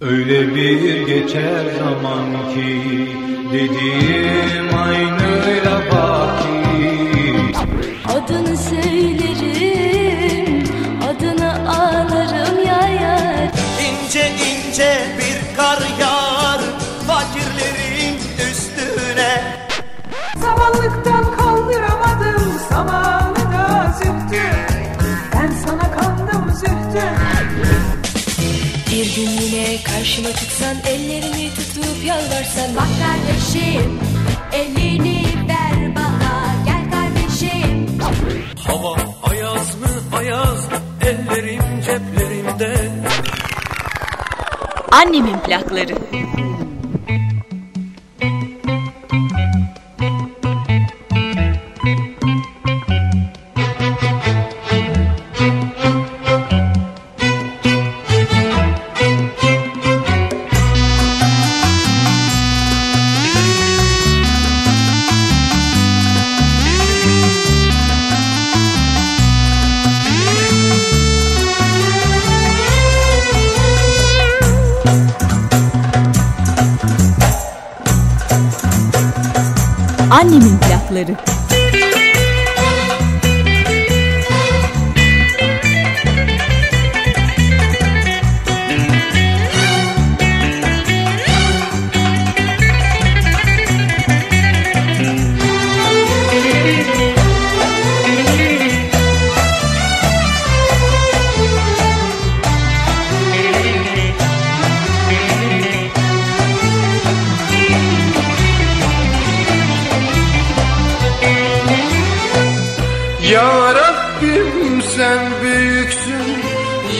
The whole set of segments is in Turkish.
Öyle bir geçer zaman ki dediğim aynıyla baki Adını söylerim, karşıma çıksan ellerimi tutup yalvarsan. Bak kardeşim elini ver bana. Gel kardeşim. Hava ayaz mı ayaz ellerim ceplerimde. Annemin plakları.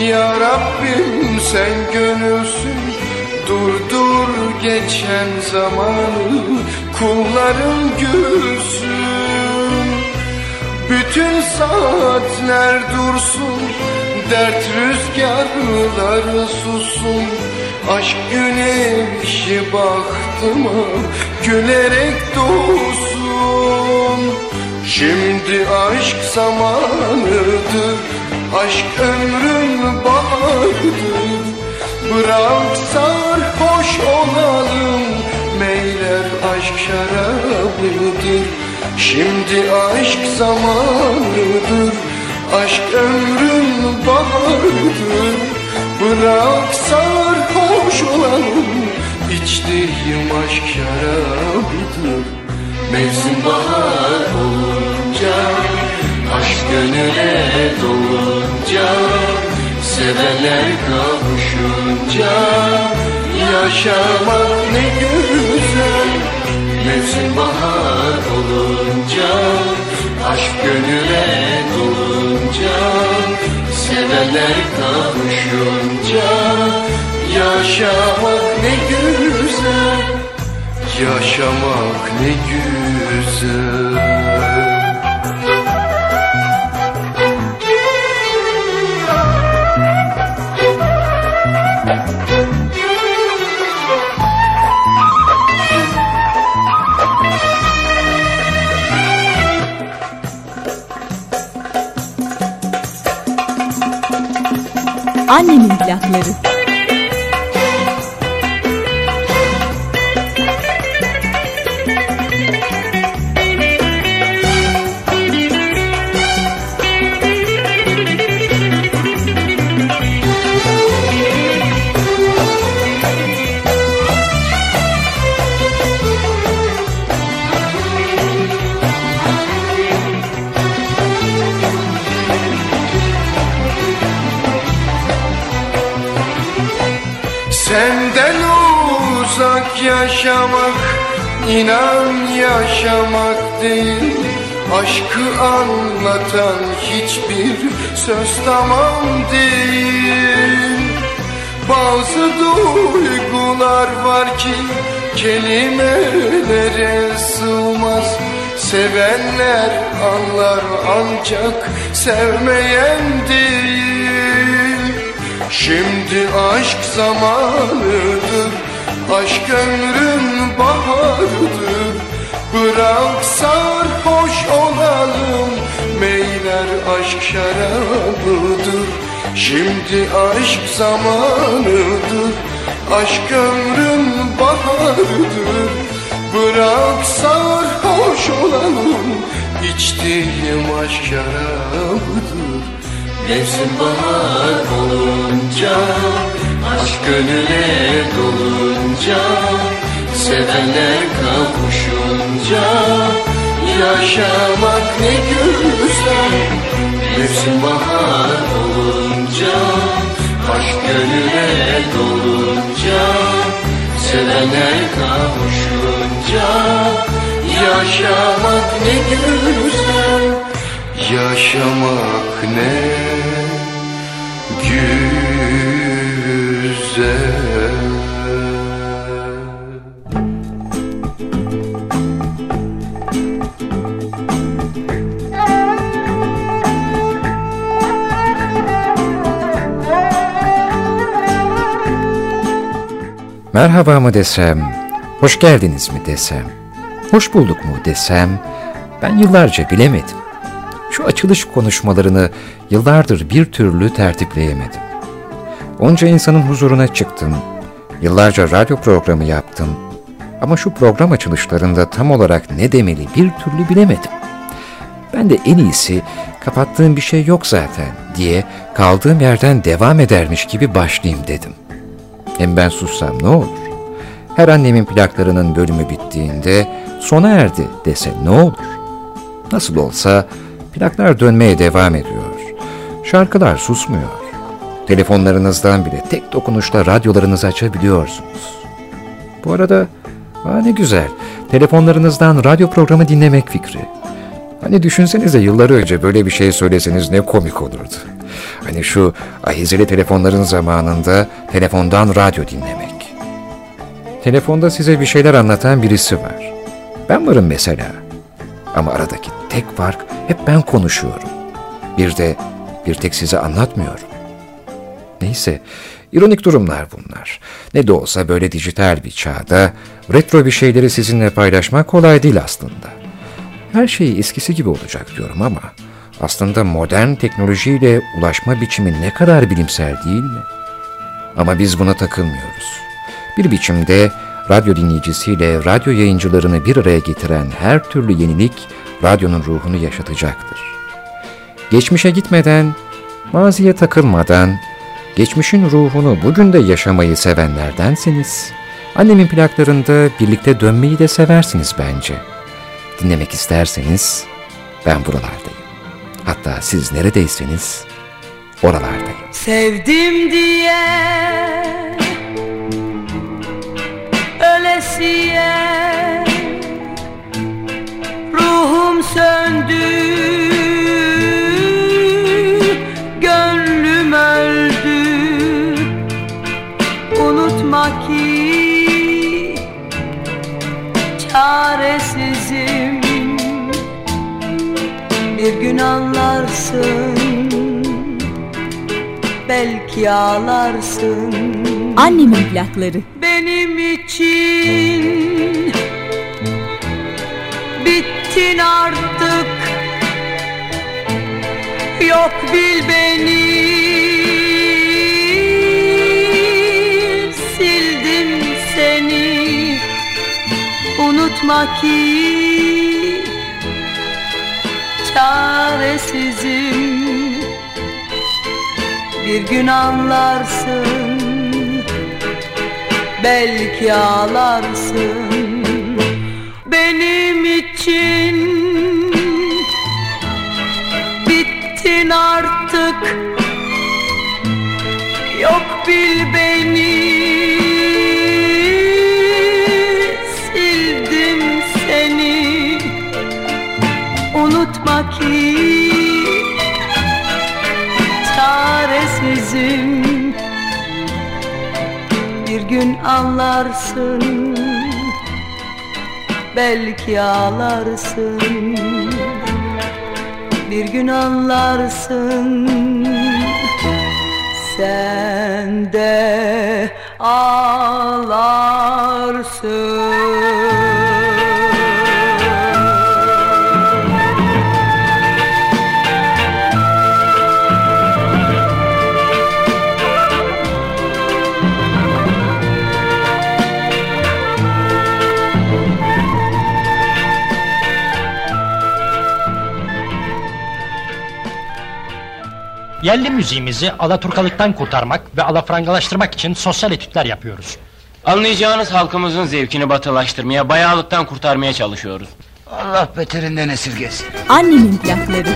Ya Rabbim sen gönülsün. Durdur geçen zamanı Kulların gülsün. Bütün saatler dursun Dert rüzgarları sussun. Aşk güneşi baktıma Gülerek doğsun Şimdi aşk zamanıdır Aşk ömrün baharıdır Bırak sarhoş olalım. Meyler aşk şarabıdır. Şimdi aşk zamanıdır. Aşk ömrün baharıdır Bırak sarhoş olalım. İçtiğim aşk şarabıdır. Mevsim bahar olunca Aşk gönüle dolunca Sevenler kavuşunca Yaşamak ne güzel. Mevsim bahar olunca Aşk gönüle dolunca Sevenler kavuşunca Yaşamak ne güzel. Yaşamak ne güzel Annemin plakları. İnan yaşamak değil Aşkı anlatan hiçbir söz tamam değil. Bazı duygular var ki kelimelere sığmaz. Sevenler anlar ancak sevmeyen değil. Şimdi aşk zamanıdır Aşk ömrün baharıdır Bırak sarhoş olalım. Meyler aşk şarabıdır. Şimdi aşk zamanıdır. Aşk ömrün baharıdır Bırak sarhoş olanın içtiğim aşk şarabıdır. Mevsim bahar olunca Aşk gönüle dolunca Sevenler kavuşunca Yaşamak ne güzel. Mevsim bahar olunca Aşk gönüle dolunca Sevenler kavuşunca Yaşamak ne güzel. Yaşamak ne güzel Merhaba mı desem, hoş geldiniz mi desem, hoş bulduk mu desem, ben yıllarca bilemedim. Şu açılış konuşmalarını yıllardır bir türlü tertipleyemedim. Onca insanın huzuruna çıktım, yıllarca radyo programı yaptım ama şu program açılışlarında tam olarak ne demeli bir türlü bilemedim. Ben de en iyisi kapattığım bir şey yok zaten diye kaldığım yerden devam edermiş gibi başlayayım dedim. Hem ben sussam ne olur? Her annemin plaklarının bölümü bittiğinde sona erdi dese ne olur? Nasıl olsa plaklar dönmeye devam ediyor. Şarkılar susmuyor. Telefonlarınızdan bile tek dokunuşla radyolarınızı açabiliyorsunuz. Bu arada aa ne güzel telefonlarınızdan radyo programı dinlemek fikri. Hani düşünsenize yıllar önce böyle bir şey söyleseniz ne komik olurdu. Hani şu ahizeli telefonların zamanında telefondan radyo dinlemek. Telefonda size bir şeyler anlatan birisi var. Ben varım mesela. Ama aradaki tek fark hep ben konuşuyorum. Bir de bir tek size anlatmıyorum. Neyse, ironik durumlar bunlar. Ne de olsa böyle dijital bir çağda retro bir şeyleri sizinle paylaşmak kolay değil aslında. Her şey eskisi gibi olacak diyorum ama aslında modern teknolojiyle ulaşma biçimi ne kadar bilimsel değil mi? Ama biz buna takılmıyoruz. Bir biçimde radyo dinleyicisiyle radyo yayıncılarını bir araya getiren her türlü yenilik radyonun ruhunu yaşatacaktır. Geçmişe gitmeden, maziye takılmadan, geçmişin ruhunu bugün de yaşamayı sevenlerdensiniz. Annemin plaklarında birlikte dönmeyi de seversiniz bence. Dinlemek isterseniz ben buralardayım. Hatta siz neredeyseniz oralardayım. Sevdim diye Ölesiye Ruhum söndü ki Çaresizim gün anlarsın belki ağlarsın. Annemin plakları. benim için bittin artık. Yok bil beni. Sildim seni. Unutma ki çaresizim. Bir gün anlarsın Belki ağlarsın. Benim için Bittin artık. Yok bil beni çaresizim Bir gün anlarsın Belki ağlarsın. Bir gün anlarsın Sen de ağlarsın Yerli müziğimizi Alaturkalıktan kurtarmak ve alafrangalaştırmak için sosyal etütler yapıyoruz. Anlayacağınız halkımızın zevkini batılaştırmaya, bayağılıktan kurtarmaya çalışıyoruz. Allah beterinden esirgesin. Annemin plakları.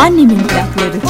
Annemin plakları.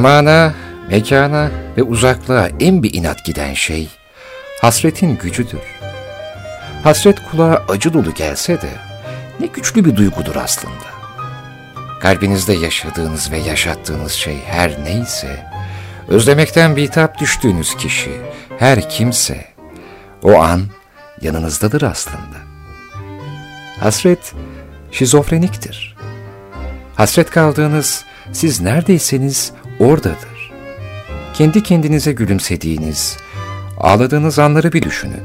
Zamana, mekana ve uzaklığa en bir inat giden şey hasretin gücüdür. Hasret kulağa acı dolu gelse de ne güçlü bir duygudur aslında. Kalbinizde yaşadığınız ve yaşattığınız şey her neyse, özlemekten bitap düştüğünüz kişi, her kimse, o an yanınızdadır aslında. Hasret şizofreniktir. Hasret kaldığınız, siz neredeyseniz oradadır. Kendi kendinize gülümsediğiniz, ağladığınız anları bir düşünün.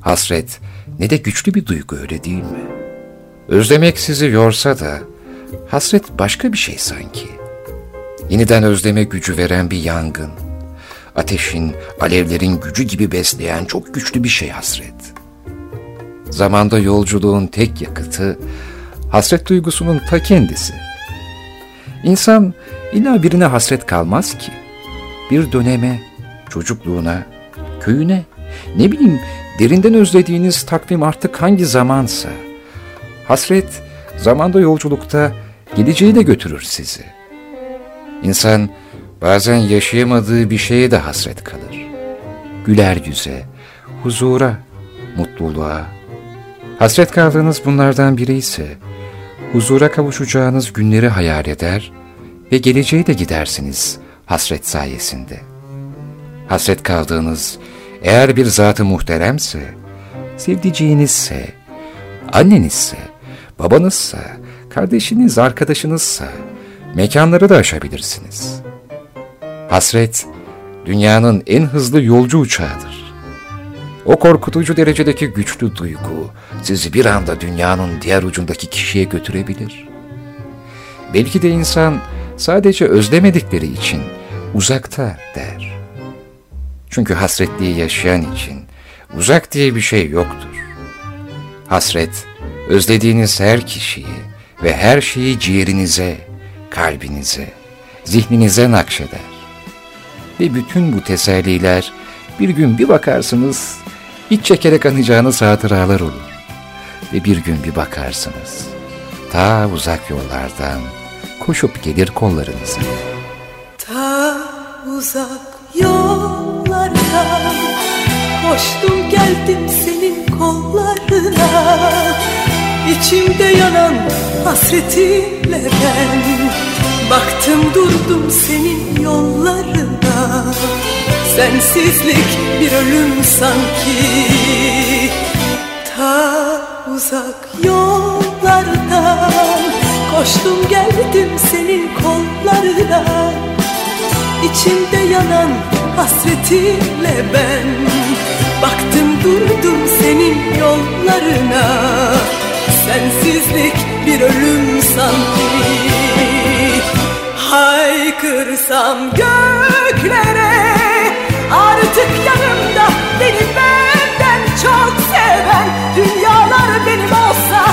Hasret ne de güçlü bir duygu öyle değil mi? Özlemek sizi yorsa da, hasret başka bir şey sanki. Yeniden özleme gücü veren bir yangın. Ateşin, alevlerin gücü gibi besleyen çok güçlü bir şey hasret. Zamanda yolculuğun tek yakıtı, hasret duygusunun ta kendisi. İnsan illa birine hasret kalmaz ki. Bir döneme, çocukluğuna, köyüne, ne bileyim derinden özlediğiniz takvim artık hangi zamansa. Hasret zamanda yolculukta geleceği de götürür sizi. İnsan bazen yaşayamadığı bir şeye de hasret kalır. Güler yüze, huzura, mutluluğa. Hasret kaldığınız bunlardan biri ise huzura kavuşacağınız günleri hayal eder ve geleceğe de gidersiniz hasret sayesinde. Hasret kaldığınız eğer bir zatı muhteremse, sevdiceğinizse, annenizse, babanızsa, kardeşiniz, arkadaşınızsa, mekanları da aşabilirsiniz. Hasret, dünyanın en hızlı yolcu uçağıdır. O korkutucu derecedeki güçlü duygu sizi bir anda dünyanın diğer ucundaki kişiye götürebilir. Belki de insan sadece özlemedikleri için uzakta der. Çünkü hasretliği yaşayan için uzak diye bir şey yoktur. Hasret, özlediğiniz her kişiyi ve her şeyi ciğerinize, kalbinize, zihninize nakşeder. Ve bütün bu teselliler bir gün bir bakarsınız, iç çekerek anacağınız hatıralar olur. Ve bir gün bir bakarsınız, ta uzak yollardan koşup gelir kollarınıza. Ta uzak yollardan Koştum geldim senin kollarına İçimde yanan hasretinle ben Baktım durdum senin yollarına Sensizlik bir ölüm sanki. Ta uzak yollardan Koştum geldim senin kollarına İçimde yanan hasretinle ben Baktım durdum senin yollarına. Sensizlik bir ölüm sanki. Haykırsam göklere Artık yanımda beni benden çok seven Dünyalar benim olsa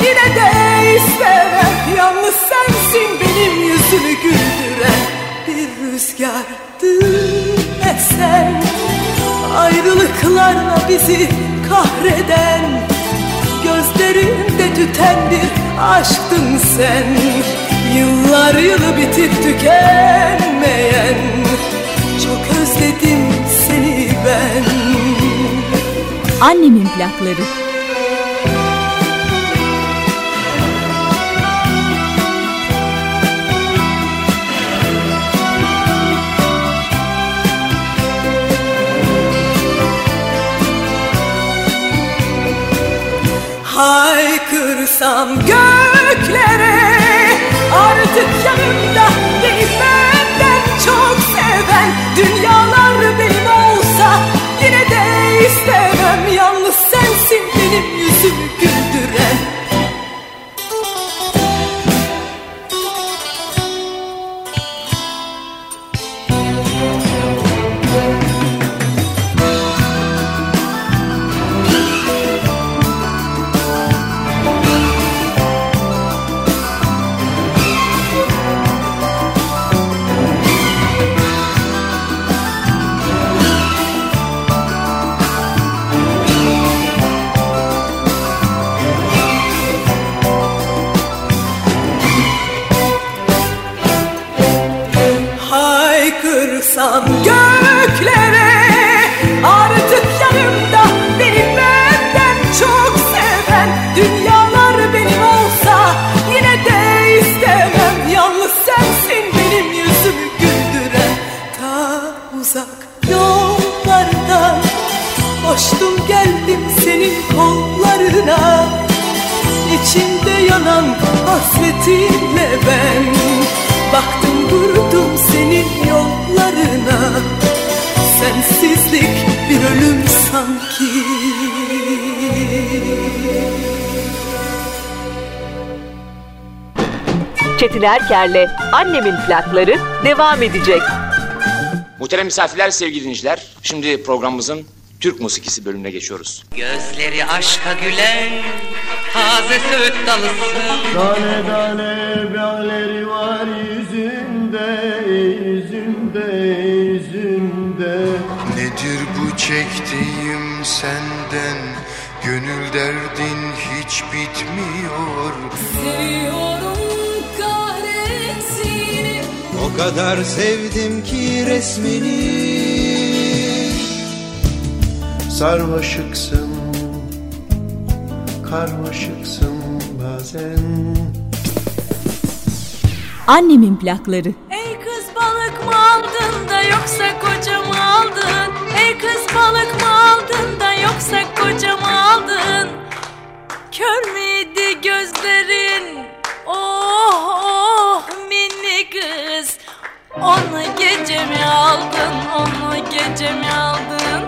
yine de istemem. Yalnız sensin benim yüzümü güldüren Bir rüzgardı esen Ayrılıklarla bizi kahreden Gözlerimde tüten bir aşktın sen. Yıllar yılı bitip tükenmeyen özledim seni ben Annemin plakları. Haykırsam göklere Artık yanımda benden çok seven Dünyalar benim olsa yine de istemem. Yalnız sensin benim yüzümü Çetin Erker'le Annemin plakları devam edecek. Muhterem misafirler, sevgili dinleyiciler. Şimdi programımızın Türk musikisi bölümüne geçiyoruz. Gözleri aşka gülen taze söğüt dalısın Tane tane böğleri var yüzünde, yüzünde, yüzünde Nedir bu çektiğim senden Gönül derdin hiç bitmiyor Seviyorum O kadar sevdim ki resmini Sarmaşıksın, karmaşıksın bazen Annemin plakları. Ey kız balık mı aldın da yoksa koca mı aldın? Ey kız balık mı aldın da yoksa koca mı aldın? Kör müydü gözlerin? Oh oh mini kız. Onu gece mi aldın, onu gece mi aldın?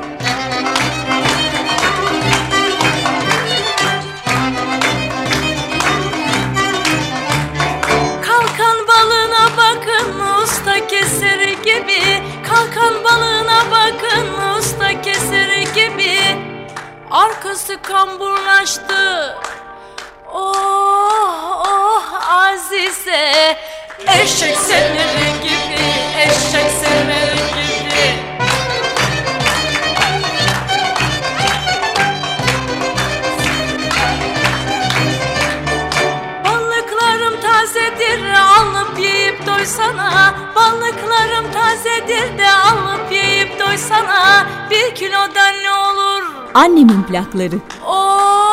Kalkan balığına bakın usta keser gibi. Kalkan balığına bakın usta keser gibi. Arkası kamburlaştı. Oh oh Azize. Eşek semeri gibi Eşek semeri gibi. Balıklarım tazedir alıp yiyip doysana. Balıklarım tazedir de alıp yiyip doysana. Bir kilodan ne olur? Annemin plakları. Bey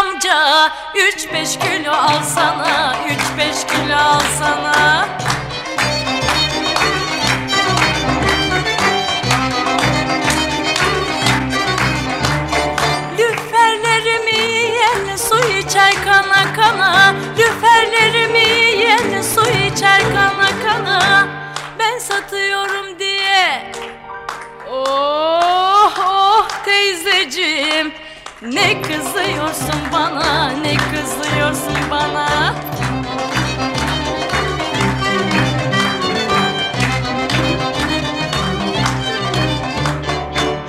amca Üç beş kilo alsana Üç beş kilo alsana Lüferlerimi yiyen su içer kana kana Lüferlerimi yiyen su içer kana kana. Ben satıyorum diye. Oh oh teyzeciğim Ne kızıyorsun bana ne kızıyorsun bana?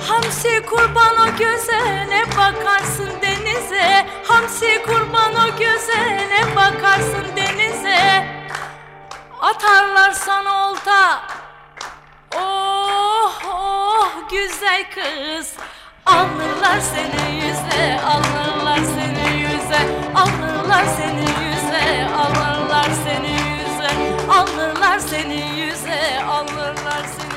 Hamsi kurban o göze ne bakarsın denize. Hamsi kurban o göze ne bakarsın denize. Atarlar sana olta. Oh oh güzel kız Alırlar seni yüze Alırlar seni yüze Alırlar seni yüze Alırlar seni yüze Alırlar seni yüze Alırlar seni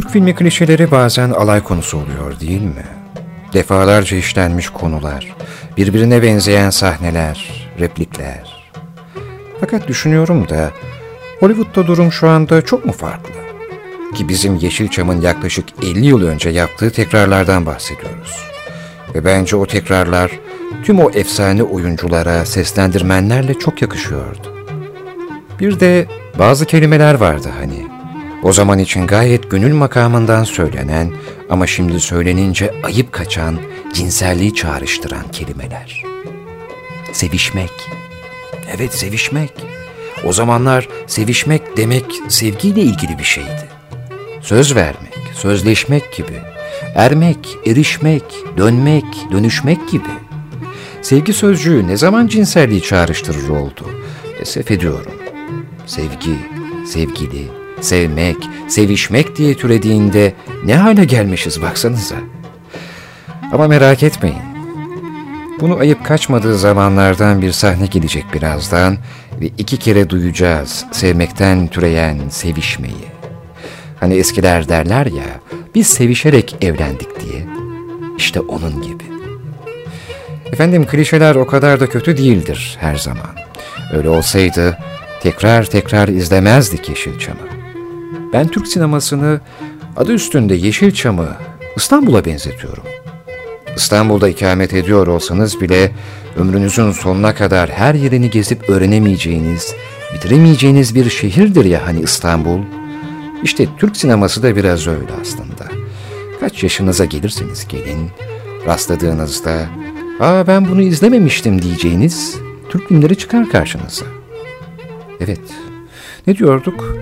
Türk filmi klişeleri bazen alay konusu oluyor değil mi? Defalarca işlenmiş konular, birbirine benzeyen sahneler, replikler. Fakat düşünüyorum da Hollywood'da durum şu anda çok mu farklı? Ki bizim Yeşilçam'ın yaklaşık 50 yıl önce yaptığı tekrarlardan bahsediyoruz. Ve bence o tekrarlar tüm o efsane oyunculara, seslendirmenlerle çok yakışıyordu. Bir de bazı kelimeler vardı hani. O zaman için gayet gönül makamından söylenen ama şimdi söylenince ayıp kaçan, cinselliği çağrıştıran kelimeler. Sevişmek. Evet sevişmek. O zamanlar sevişmek demek sevgiyle ilgili bir şeydi. Söz vermek, sözleşmek gibi. Ermek, erişmek, dönmek, dönüşmek gibi. Sevgi sözcüğü ne zaman cinselliği çağrıştırır oldu? Esef ediyorum. Sevgi, sevgili, sevmek, sevişmek diye türediğinde ne hale gelmişiz baksanıza. Ama merak etmeyin. Bunu ayıp kaçmadığı zamanlardan bir sahne gelecek birazdan ve iki kere duyacağız sevmekten türeyen sevişmeyi. Hani eskiler derler ya, biz sevişerek evlendik diye. İşte onun gibi. Efendim klişeler o kadar da kötü değildir her zaman. Öyle olsaydı tekrar tekrar izlemezdik Yeşilçam'ı. Ben Türk sinemasını adı üstünde Yeşilçam'ı İstanbul'a benzetiyorum. İstanbul'da ikamet ediyor olsanız bile ömrünüzün sonuna kadar her yerini gezip öğrenemeyeceğiniz, bitiremeyeceğiniz bir şehirdir ya hani İstanbul. İşte Türk sineması da biraz öyle aslında. Kaç yaşınıza gelirseniz gelin, rastladığınızda ''Aa ben bunu izlememiştim'' diyeceğiniz Türk filmleri çıkar karşınıza. Evet, ne diyorduk?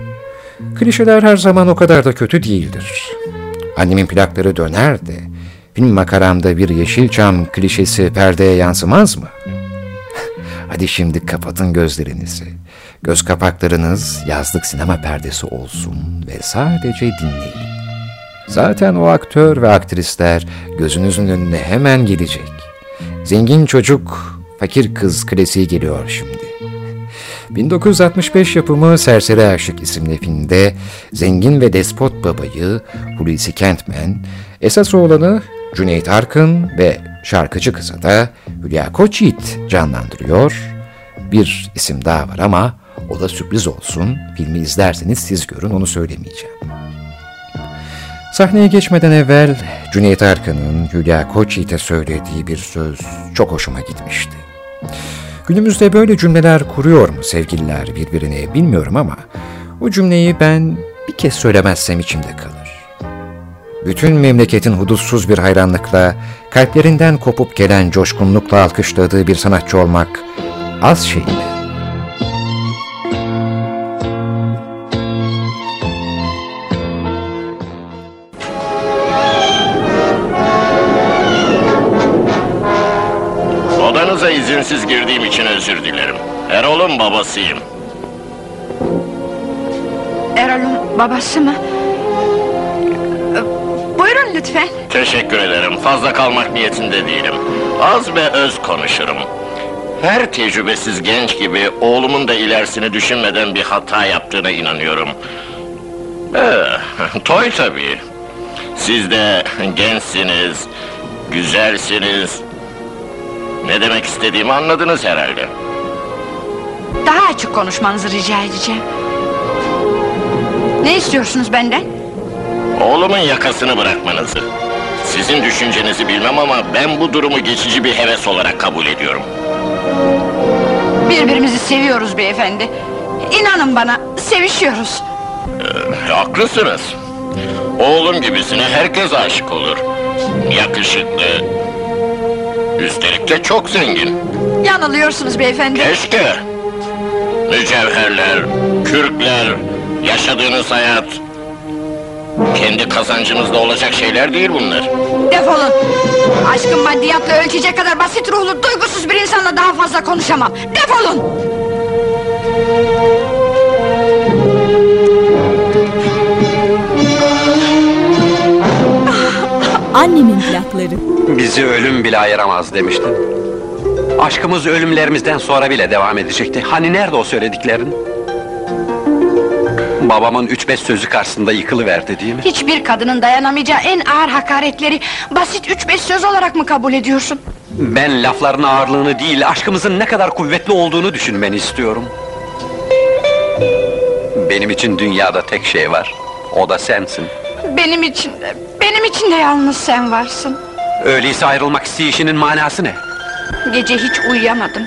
Klişeler her zaman o kadar da kötü değildir. Annemin plakları döner de film makaramda bir Yeşilçam klişesi perdeye yansımaz mı? Hadi şimdi kapatın gözlerinizi. Göz kapaklarınız yazlık sinema perdesi olsun ve sadece dinleyin. Zaten o aktör ve aktrisler gözünüzün önüne hemen gelecek. Zengin çocuk, fakir kız klasiği geliyor şimdi. 1965 yapımı Serseri Aşık isimli filmde zengin ve despot babayı Hulusi Kentmen, esas oğlanı Cüneyt Arkın ve şarkıcı kızı da Hülya Koçyiğit canlandırıyor. Bir isim daha var ama o da sürpriz olsun. Filmi izlerseniz siz görün onu söylemeyeceğim. Sahneye geçmeden evvel Cüneyt Arkın'ın Hülya Koçyiğit'e söylediği bir söz çok hoşuma gitmişti. Günümüzde böyle cümleler kuruyor mu sevgililer birbirine bilmiyorum ama o cümleyi ben bir kez söylemezsem içimde kalır. Bütün memleketin hudutsuz bir hayranlıkla, kalplerinden kopup gelen coşkunlukla alkışladığı bir sanatçı olmak az şey izinsiz girdiğim için özür dilerim. Erol'un babasıyım. Erol'un babası mı? Buyurun lütfen. Teşekkür ederim. Fazla kalmak niyetinde değilim. Az ve öz konuşurum. Her tecrübesiz genç gibi oğlumun da ilerisini düşünmeden bir hata yaptığına inanıyorum. Ee, toy tabii. Siz de gençsiniz, güzelsiniz. Ne demek istediğimi anladınız herhalde. Daha açık konuşmanızı rica edeceğim. Ne istiyorsunuz benden? Oğlumun yakasını bırakmanızı. Sizin düşüncenizi bilmem ama ben bu durumu geçici bir heves olarak kabul ediyorum. Birbirimizi seviyoruz beyefendi. İnanın bana, sevişiyoruz. Ee, haklısınız. Oğlum gibisine herkes aşık olur. Yakışıklı. Üstelik de çok zengin. Yanılıyorsunuz beyefendi. Keşke. Mücevherler, kürkler, yaşadığınız hayat. Kendi kazancınızda olacak şeyler değil bunlar. Defolun. Aşkın maddiyatla ölçecek kadar basit ruhlu, duygusuz bir insanla daha fazla konuşamam. Defolun. Annemin plakları. Bizi ölüm bile ayıramaz demiştin. Aşkımız ölümlerimizden sonra bile devam edecekti. Hani nerede o söylediklerin? Babamın üç beş sözü karşısında yıkılıverdi değil mi? Hiçbir kadının dayanamayacağı en ağır hakaretleri basit üç beş söz olarak mı kabul ediyorsun? Ben lafların ağırlığını değil, aşkımızın ne kadar kuvvetli olduğunu düşünmeni istiyorum. Benim için dünyada tek şey var. O da sensin. Benim için de, benim için de yalnız sen varsın. Öyleyse ayrılmak isteyişinin manası ne? Gece hiç uyuyamadım.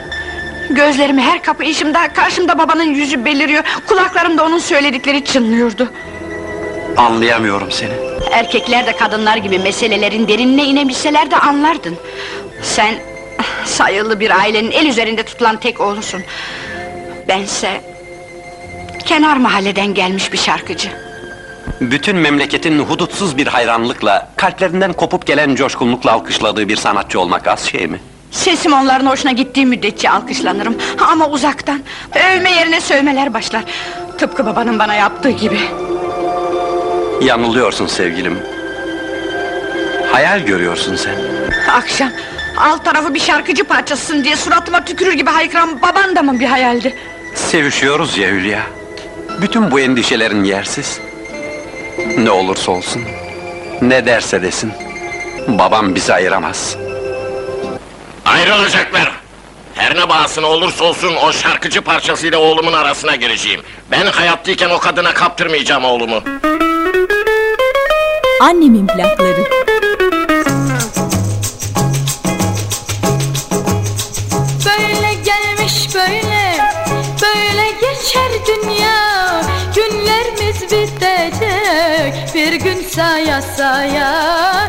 Gözlerimi her kapayışımda karşımda babanın yüzü beliriyor. Kulaklarımda onun söyledikleri çınlıyordu. Anlayamıyorum seni. Erkekler de kadınlar gibi meselelerin derinine inebilseler de anlardın. Sen sayılı bir ailenin el üzerinde tutulan tek oğlusun. Bense kenar mahalleden gelmiş bir şarkıcı. Bütün memleketin hudutsuz bir hayranlıkla, kalplerinden kopup gelen coşkunlukla alkışladığı bir sanatçı olmak az şey mi? Sesim onların hoşuna gittiği müddetçe alkışlanırım. Ama uzaktan, övme yerine sövmeler başlar. Tıpkı babanın bana yaptığı gibi. Yanılıyorsun sevgilim. Hayal görüyorsun sen. Akşam alt tarafı bir şarkıcı parçasısın diye suratıma tükürür gibi haykıran baban da mı bir hayaldi? Sevişiyoruz ya Hülya. Bütün bu endişelerin yersiz. Ne olursa olsun, ne derse desin, babam bizi ayıramaz. Ayrılacaklar. Her ne bahasına olursa olsun o şarkıcı parçasıyla oğlumun arasına gireceğim. Ben hayattayken o kadına kaptırmayacağım oğlumu. Annemin plakları. saya sayang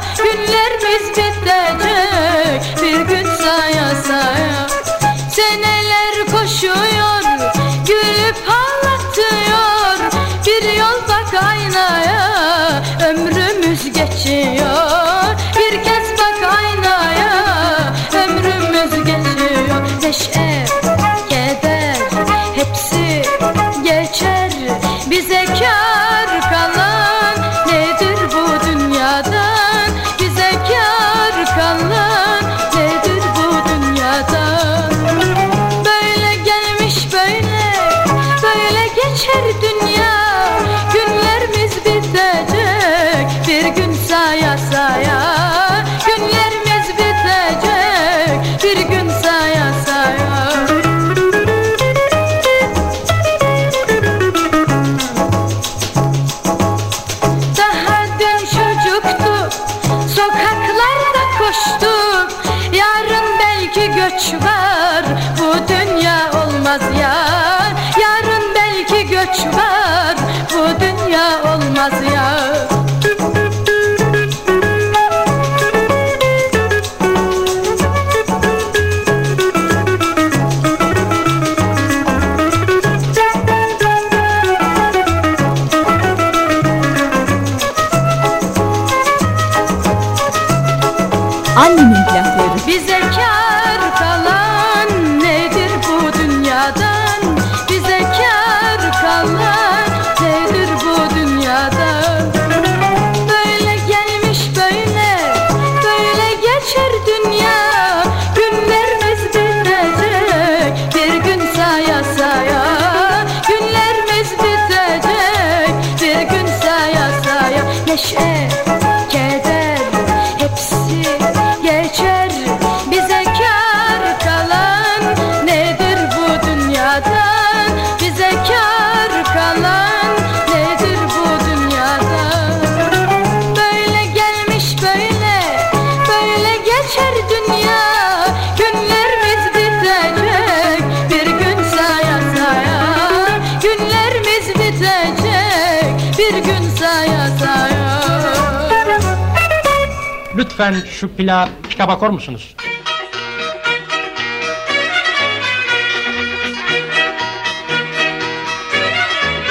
Lütfen şu pila pika bakar mısınız?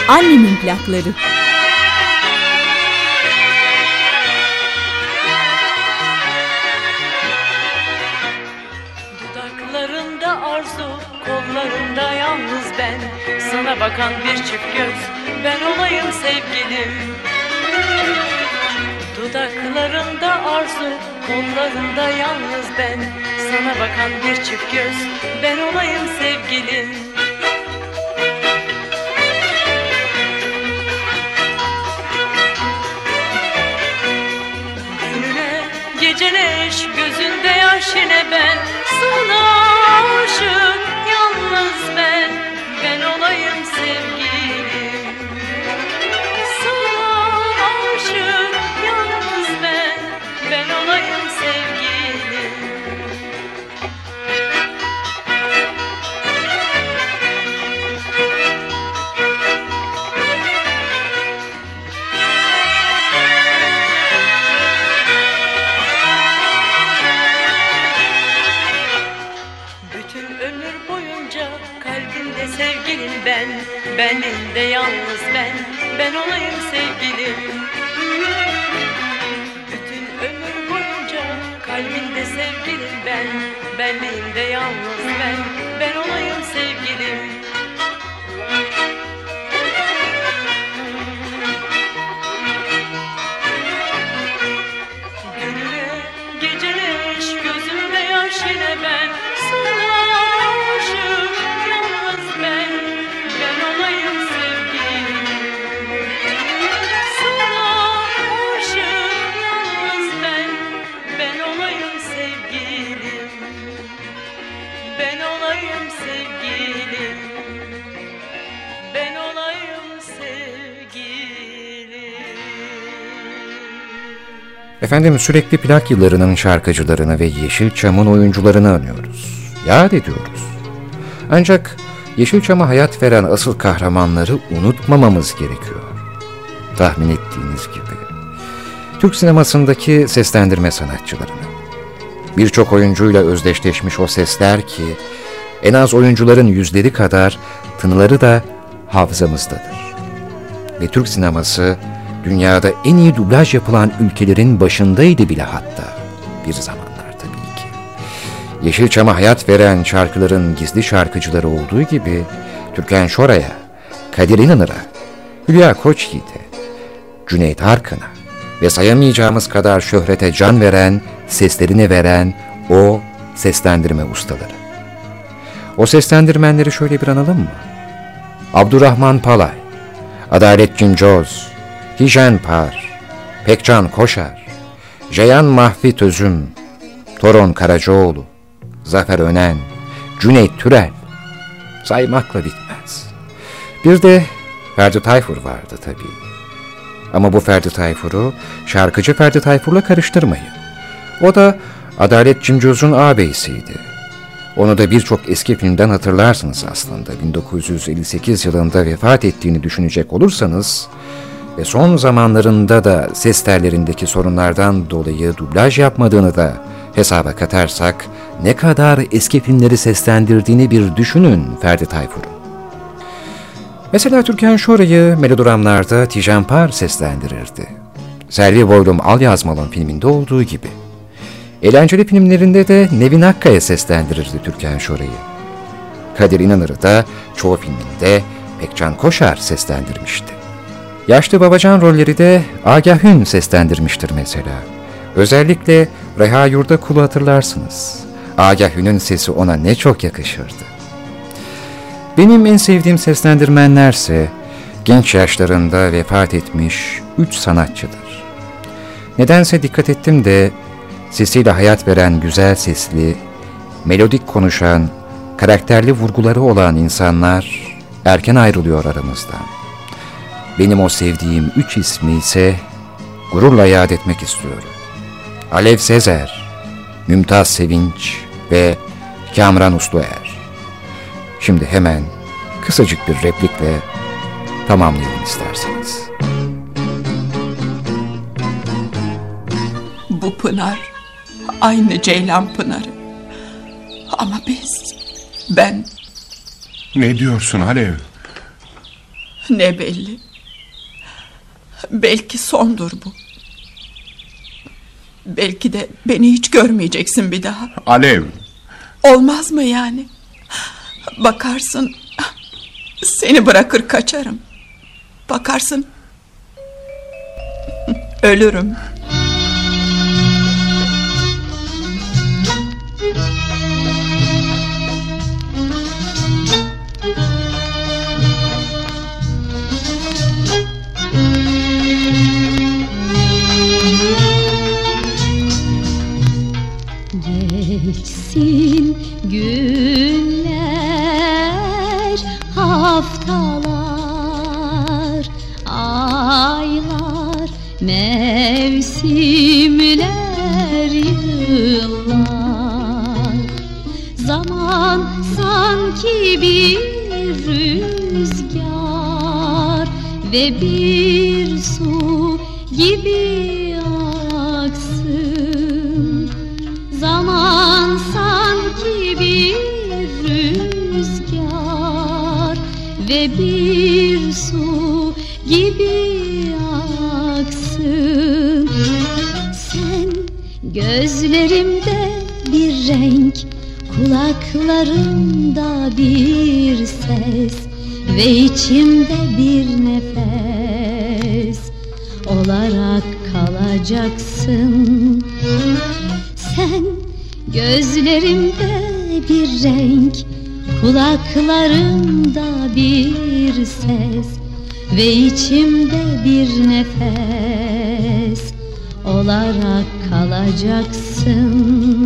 Annemin plakları. Dudaklarında arzu, kollarında yalnız ben Sana bakan bir çift göz, ben olayım sevgilim Dudaklarında arzu, kollarında yalnız ben. Sana bakan bir çift göz, ben olayım sevgilim. Gününe gecene eş gözünde yaş yine ben. Sana aşık yalnız ben. Ben olayım sevgilim Benliğimde yalnız ben Ben olayım sevgilim. Bütün ömür boyunca kalbimde sevgilin ben. Benliğimde yalnız ben Ben olayım sevgilim Efendim sürekli plak yıllarının şarkıcılarını ve Yeşilçam'ın oyuncularını anıyoruz. Yad ediyoruz. Ancak Yeşilçam'a hayat veren asıl kahramanları unutmamamız gerekiyor. Tahmin ettiğiniz gibi. Türk sinemasındaki seslendirme sanatçılarını. Birçok oyuncuyla özdeşleşmiş o sesler ki en az oyuncuların yüzleri kadar tınıları da hafızamızdadır. Ve Türk sineması dünyada en iyi dublaj yapılan ülkelerin başındaydı bile hatta bir zamanlar tabii ki. Yeşilçam'a hayat veren şarkıların gizli şarkıcıları olduğu gibi Türkan Şoray'a, Kadir İnanır'a, Hülya Koçyiğit'e, Cüneyt Arkın'a ve sayamayacağımız kadar şöhrete can veren, seslerini veren o seslendirme ustaları. O seslendirmenleri şöyle bir analım mı? Abdurrahman Palay, Adalet Cincoz, Hijen Par, Pekcan Koşar, Ceyhan Mahfi Tözüm, Toron Karacaoğlu, Zafer Önen, Cüneyt Türel, saymakla bitmez. Bir de Ferdi Tayfur vardı tabii. Ama bu Ferdi Tayfur'u şarkıcı Ferdi Tayfur'la karıştırmayın. O da Adalet Cimcoz'un ağabeyisiydi. Onu da birçok eski filmden hatırlarsınız aslında. 1958 yılında vefat ettiğini düşünecek olursanız ve son zamanlarında da ses tellerindeki sorunlardan dolayı dublaj yapmadığını da hesaba katarsak ne kadar eski filmleri seslendirdiğini bir düşünün Ferdi Tayfur'un. Mesela Türkan Şoray'ı melodramlarda Tijan Par seslendirirdi. Selvi Boylum Al Yazmalım filminde olduğu gibi. Eğlenceli filmlerinde de Nevin Akkaya seslendirirdi Türkan Şoray'ı. Kadir İnanır'ı da çoğu filminde Pekcan Koşar seslendirmişti. Yaşlı babacan rolleri de Agah Hün seslendirmiştir mesela. Özellikle Reha Yurda Kulu hatırlarsınız. Agah Hün'ün sesi ona ne çok yakışırdı. Benim en sevdiğim seslendirmenlerse genç yaşlarında vefat etmiş üç sanatçıdır. Nedense dikkat ettim de sesiyle hayat veren güzel sesli, melodik konuşan, karakterli vurguları olan insanlar erken ayrılıyor aramızdan. Benim o sevdiğim üç ismi ise gururla yad etmek istiyorum. Alev Sezer, Mümtaz Sevinç ve Kamran Usluer. Şimdi hemen kısacık bir replikle tamamlayalım isterseniz. Bu pınar aynı Ceylan Pınarı. Ama biz, ben Ne diyorsun Alev? ne belli. Belki sondur bu. Belki de beni hiç görmeyeceksin bir daha. Alev, Olmaz mı yani? Bakarsın seni bırakır kaçarım. Bakarsın ölürüm.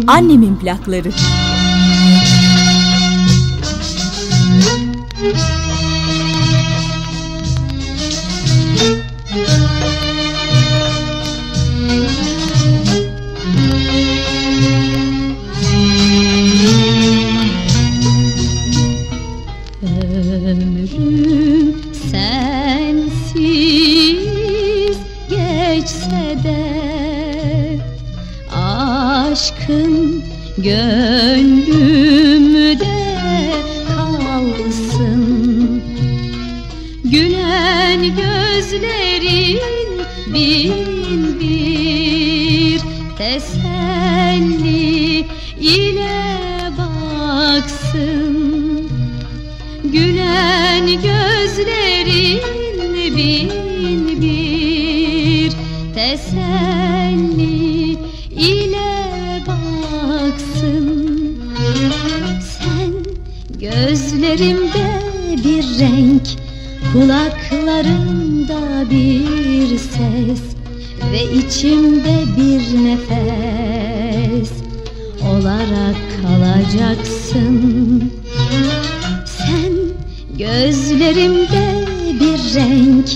Annemin plakları. Aşkın gönlümde kalsın. Gülen gözlerin bin bir teselli ile baksın. Gülen gözlerin bin bir teselli gözlerimde bir renk Kulaklarımda bir ses Ve içimde bir nefes Olarak kalacaksın. Sen gözlerimde bir renk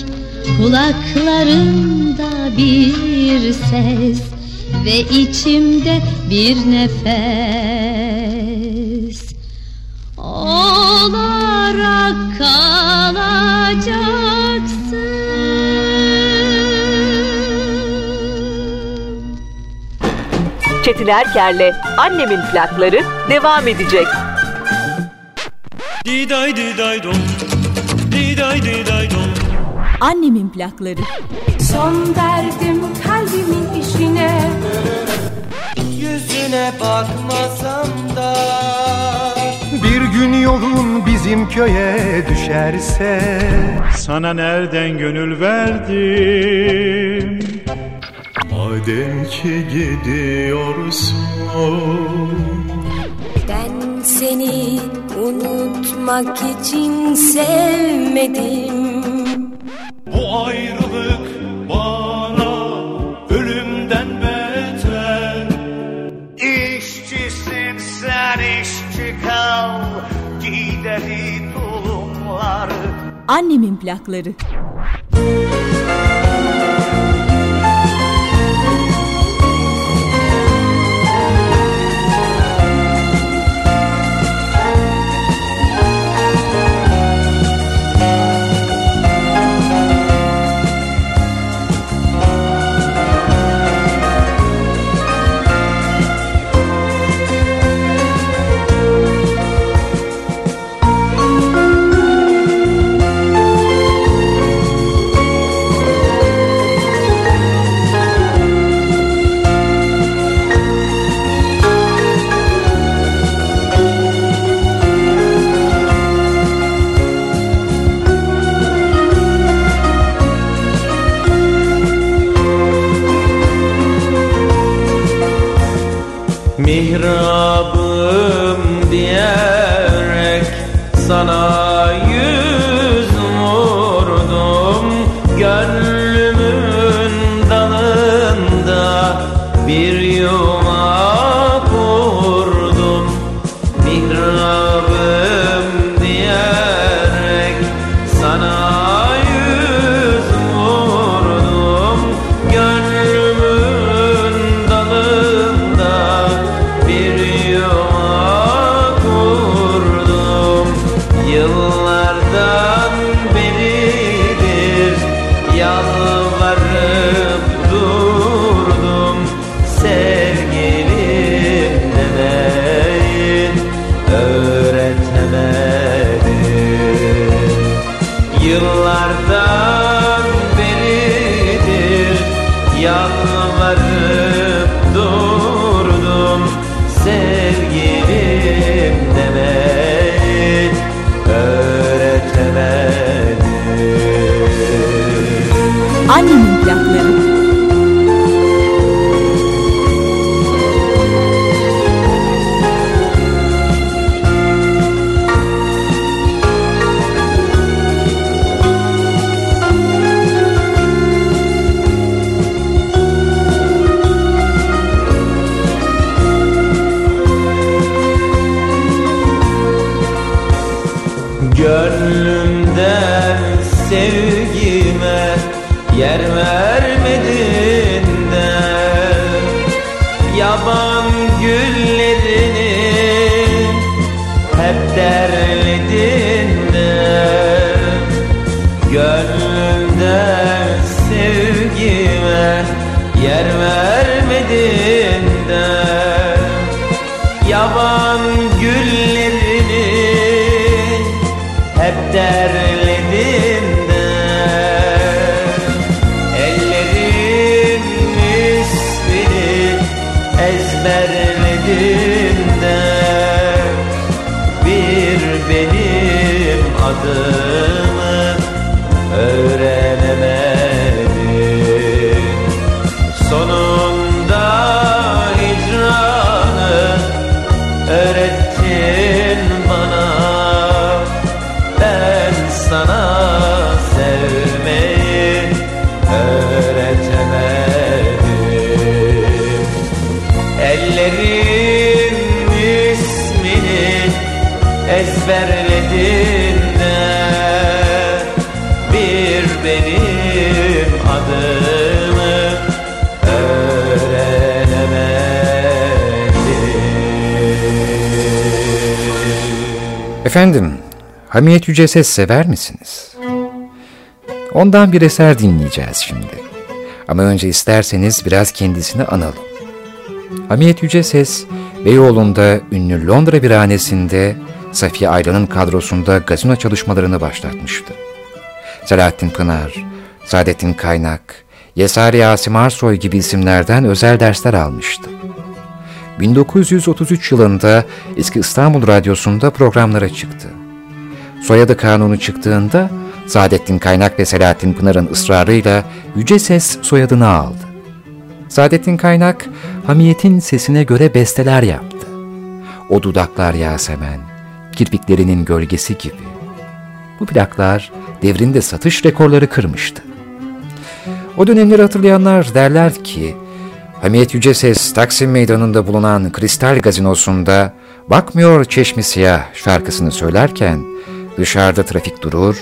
Kulaklarımda bir ses Ve içimde bir nefes Çetin Erker'le Annemin plakları devam edecek. Diday diday dom Diday diday dom Annemin plakları. Son verdim kalbimin işine. Yüzüne bakmasam da gün yolun bizim köye düşerse. Sana nereden gönül verdim? Madem ki gidiyorsun. Ben seni unutmak için sevmedim. Bu ayrılık bana ölümden beter Annemin plakları. Yalvarıp benim adımı öğrenemedin Efendim, Hamiyet Yüce Ses sever misiniz? Ondan bir eser dinleyeceğiz şimdi. Ama önce isterseniz biraz kendisini analım. Hamiyet Yüce Ses, Beyoğlu'nda ünlü Londra birhanesinde Safiye Aylan'ın kadrosunda gazino çalışmalarını başlatmıştı. Selahattin Pınar, Saadettin Kaynak, Yesari Asim Arsoy gibi isimlerden özel dersler almıştı. 1933 yılında eski İstanbul Radyosu'nda programlara çıktı. Soyadı kanunu çıktığında Saadettin Kaynak ve Selahattin Pınar'ın ısrarıyla Yüce Ses soyadını aldı. Saadettin Kaynak, hamiyetin sesine göre besteler yaptı. O dudaklar Yasemen, kirpiklerinin gölgesi gibi. Bu plaklar devrinde satış rekorları kırmıştı. O dönemleri hatırlayanlar derler ki, Hamiyet Yüce Ses Taksim Meydanı'nda bulunan Kristal Gazinosu'nda Bakmıyor Çeşmi Siyah şarkısını söylerken dışarıda trafik durur,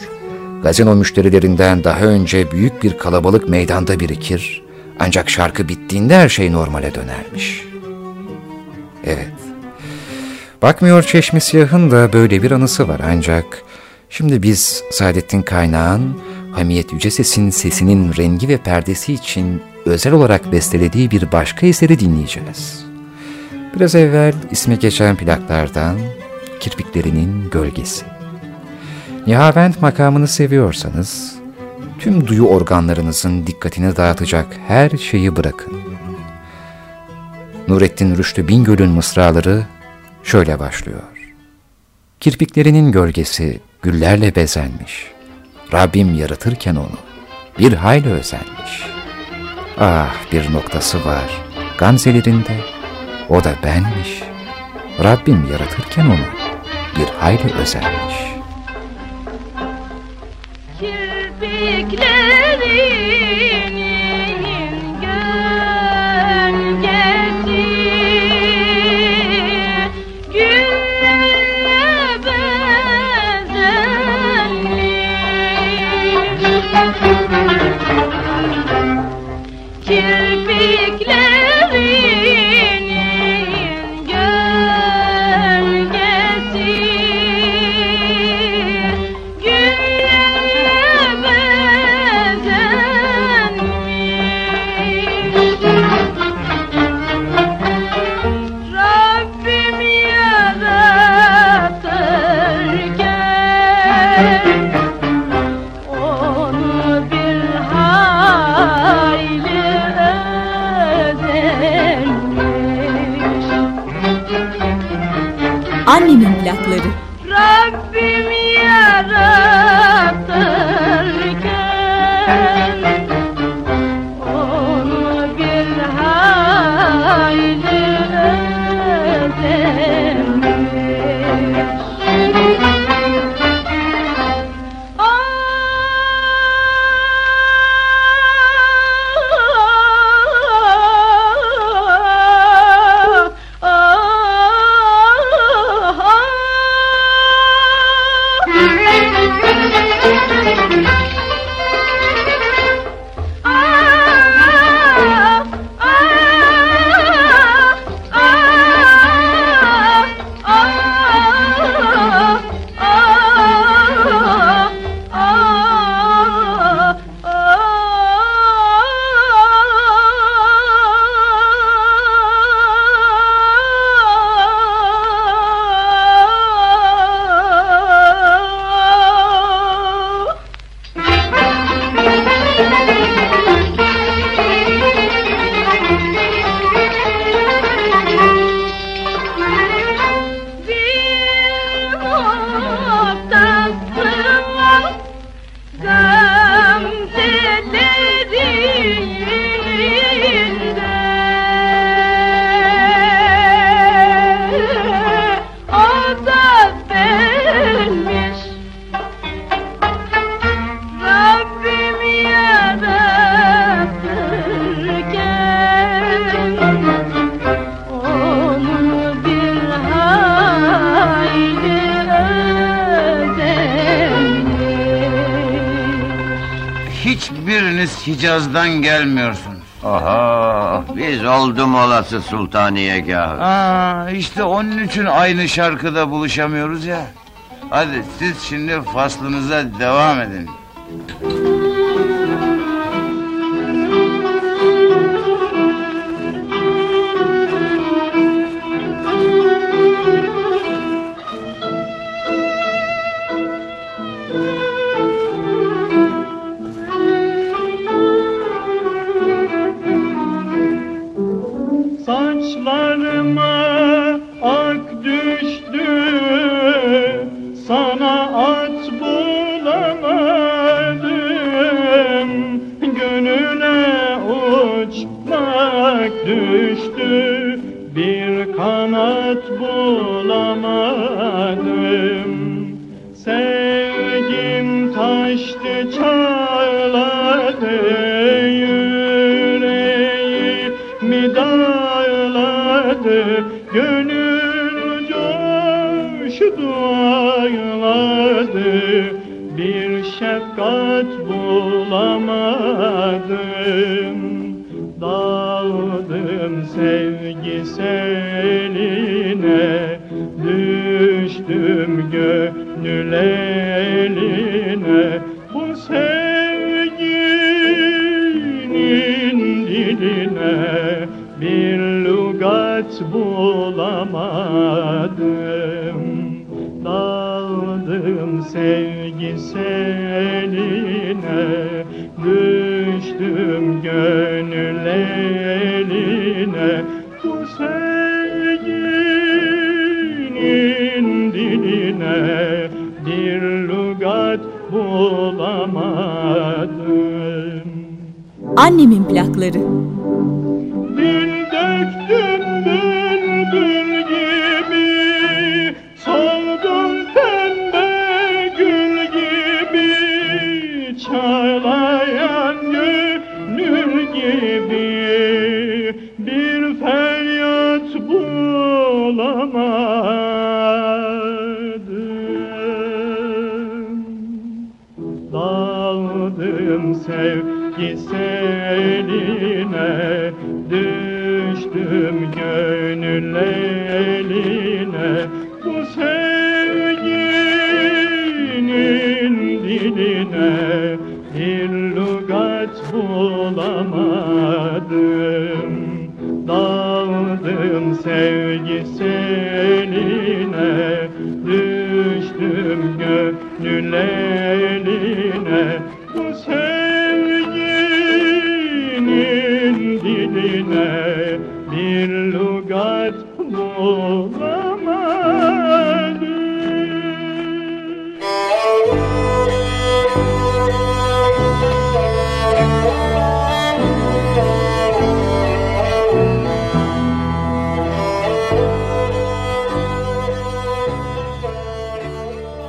gazino müşterilerinden daha önce büyük bir kalabalık meydanda birikir, ancak şarkı bittiğinde her şey normale dönermiş. Evet, Bakmıyor Çeşmi Siyah'ın da böyle bir anısı var ancak şimdi biz Saadettin Kaynağ'ın Hamiyet Yüce Ses'in sesinin rengi ve perdesi için özel olarak bestelediği bir başka eseri dinleyeceğiz. Biraz evvel ismi geçen plaklardan Kirpiklerinin Gölgesi. Nihavent makamını seviyorsanız, tüm duyu organlarınızın dikkatini dağıtacak her şeyi bırakın. Nurettin Rüştü Bingöl'ün mısraları şöyle başlıyor. Kirpiklerinin gölgesi güllerle bezenmiş. Rabbim yaratırken onu bir hayli özenmiş. Ah bir noktası var gamzelerinde, o da benmiş. Rabbim yaratırken onu bir hayli özenmiş. Hicaz'dan gelmiyorsunuz. Aha, biz oldum olası sultaniyegahı. Aa, işte onun için aynı şarkıda buluşamıyoruz ya. Hadi siz şimdi faslınıza devam edin. cennet bulamaz. Bulamadım Daldım sevgi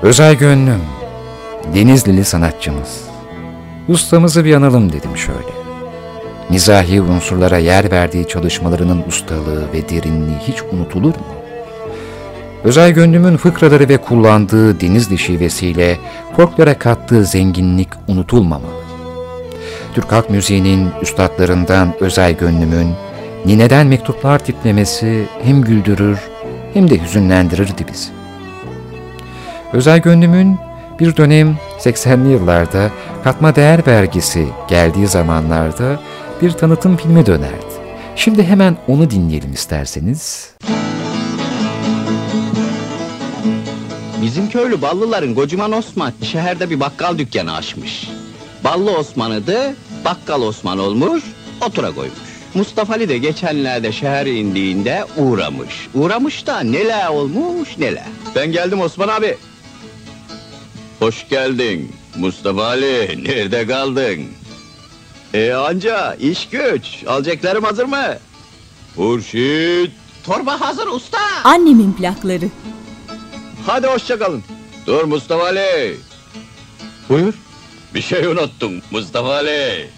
Özay Gönlüm, Denizlili sanatçımız. Ustamızı bir analım dedim şöyle. Mizahi unsurlara yer verdiği çalışmalarının ustalığı ve derinliği hiç unutulur mu? Özay Gönlüm'ün fıkraları ve kullandığı Denizli şivesiyle folklora kattığı zenginlik unutulmamalı. Türk halk müziğinin üstadlarından Özay Gönlüm'ün nineden mektuplar tiplemesi hem güldürür hem de hüzünlendirirdi bizi. Özay Gönlüm'ün bir dönem 80'li yıllarda katma değer vergisi geldiği zamanlarda bir tanıtım filmi dönerdi. Şimdi hemen onu dinleyelim isterseniz. Bizim köylü Ballıların Kocaman Osman şehirde bir bakkal dükkanı açmış. Ballı Osman'ıdı, bakkal Osman olmuş, otura koymuş. Mustafa Ali de geçenlerde şehre indiğinde uğramış. Uğramış da neler olmuş neler. Ben geldim Osman abi. Hoş geldin Mustafa Ali. Nerede kaldın? E anca iş güç. Alacaklarım hazır mı? Hurşit. Torba hazır usta. Annemin plakları. Hadi hoşça kalın. Dur Mustafa Ali. Buyur. Bir şey unuttun Mustafa Ali.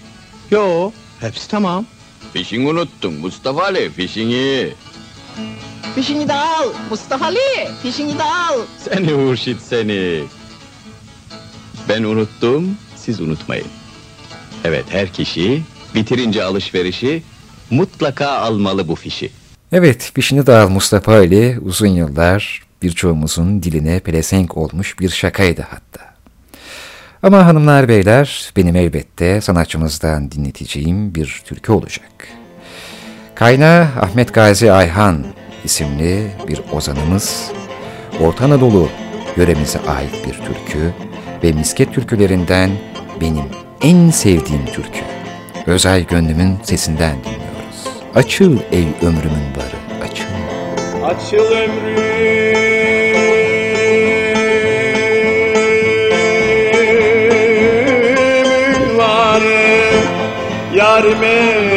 Yo, hepsi tamam. Fişini unuttun Mustafa Ali, fişini. Fişini de al Mustafa Ali, fişini de al. Seni Hurşit seni. Ben unuttum, siz unutmayın. Evet, her kişi bitirince alışverişi mutlaka almalı bu fişi. Evet, fişini al Mustafa Ali uzun yıllar birçoğumuzun diline pelesenk olmuş bir şakaydı hatta. Ama hanımlar beyler benim elbette sanatçımızdan dinleteceğim bir türkü olacak. Kaynağı Ahmet Gazi Ayhan isimli bir ozanımız Orta Anadolu yöremize ait bir türkü ve misket türkülerinden benim en sevdiğim türkü. Özay Gönlüm'ün sesinden dinliyoruz. Açıl ey ömrümün barı, açıl. Açıl ömrümün var yarime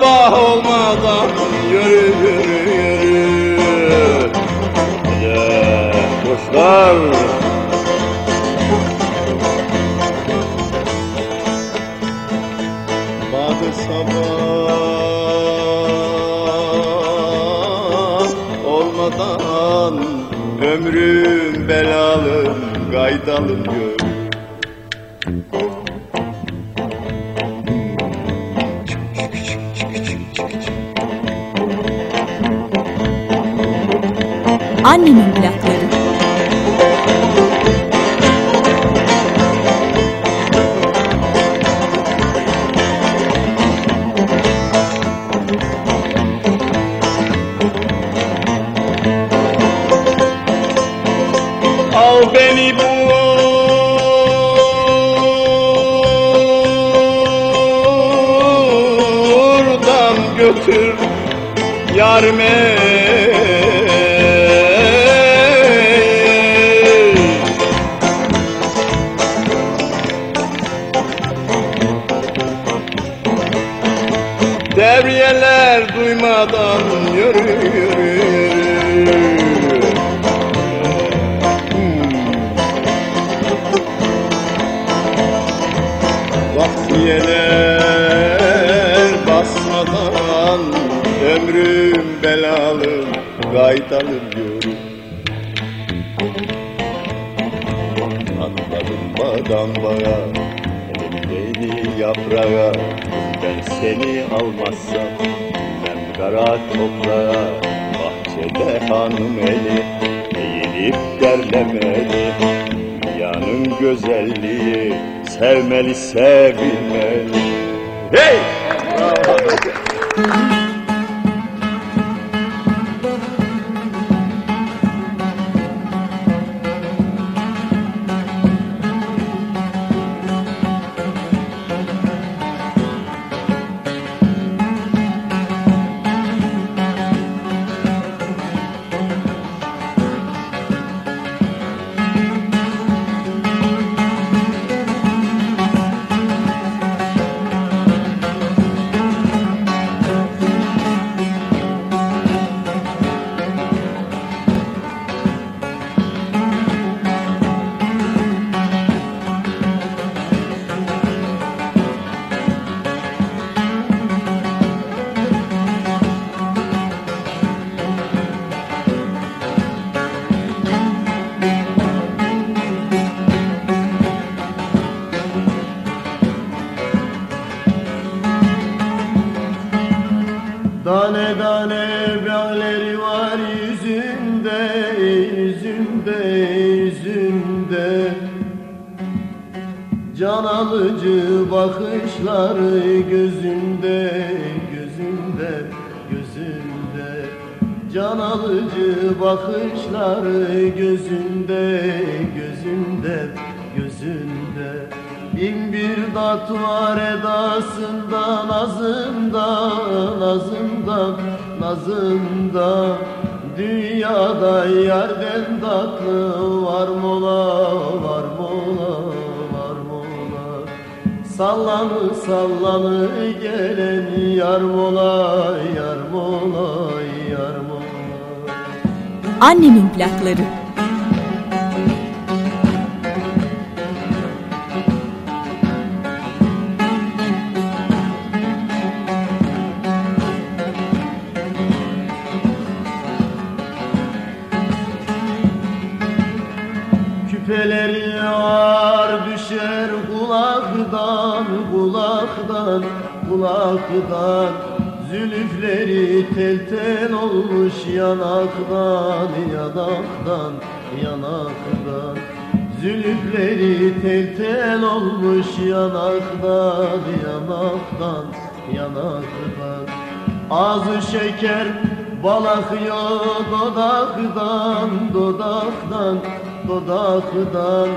sabah olmadan yürü yürü yürü. Hadi kuşlar. Badı sabah olmadan ömrüm belalım gaydalım yürü. Annemin plakları. Al beni buradan götür Yarime Devriyeler céu. Bakışları gözünde, gözünde, gözünde. Can alıcı bakışları gözünde, gözünde, gözünde. Bin bir tat var edasında, nazında, nazında, nazında Dünyada yerden tatlı var Sallanı sallanı gelen yar mola, yar mola, yar mola Annemin plakları. Kulaktan Zülüfleri tel tel olmuş yanaktan, yanaktan, yanaktan. Zülüfleri tel tel olmuş yanaktan, yanaktan, yanaktan. Ağzı şeker bal akıyor dodaktan, dodaktan, dodaktan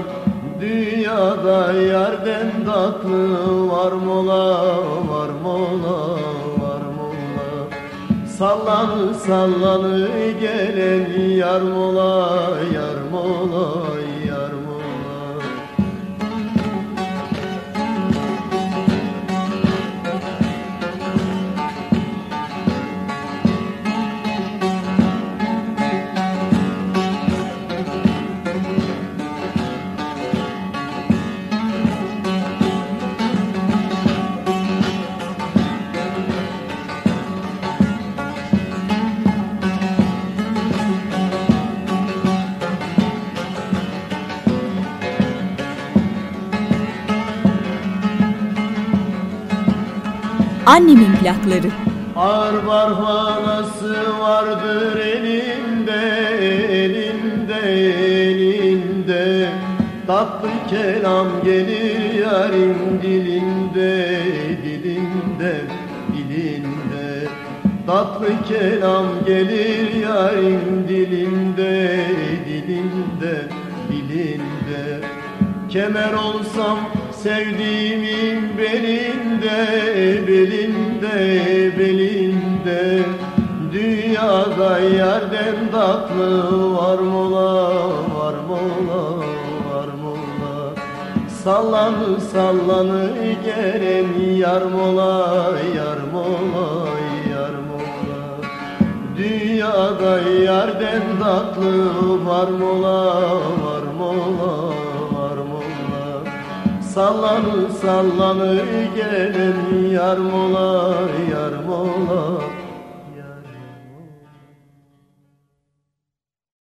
Dünyada yerden tatlı var mola, var mola, var mola. Sallanı sallanı gelen yar mola, yar mola, Annemin plakları. Ağır barhanası vardır elinde, elinde, elinde. Tatlı kelam gelir yarın dilinde, dilinde, dilinde. Tatlı kelam gelir yarın dilinde, dilinde, dilinde. Kemer olsam sevdiğimin belinde, belinde, belinde. Dünyada yerden tatlı var mola, var mola, var mola. Sallanı sallanı gelen yar mola, yar mola, yar mola. Dünyada yerden tatlı var mola, var mola, Sallanı sallanı gelen yar mola, yar mola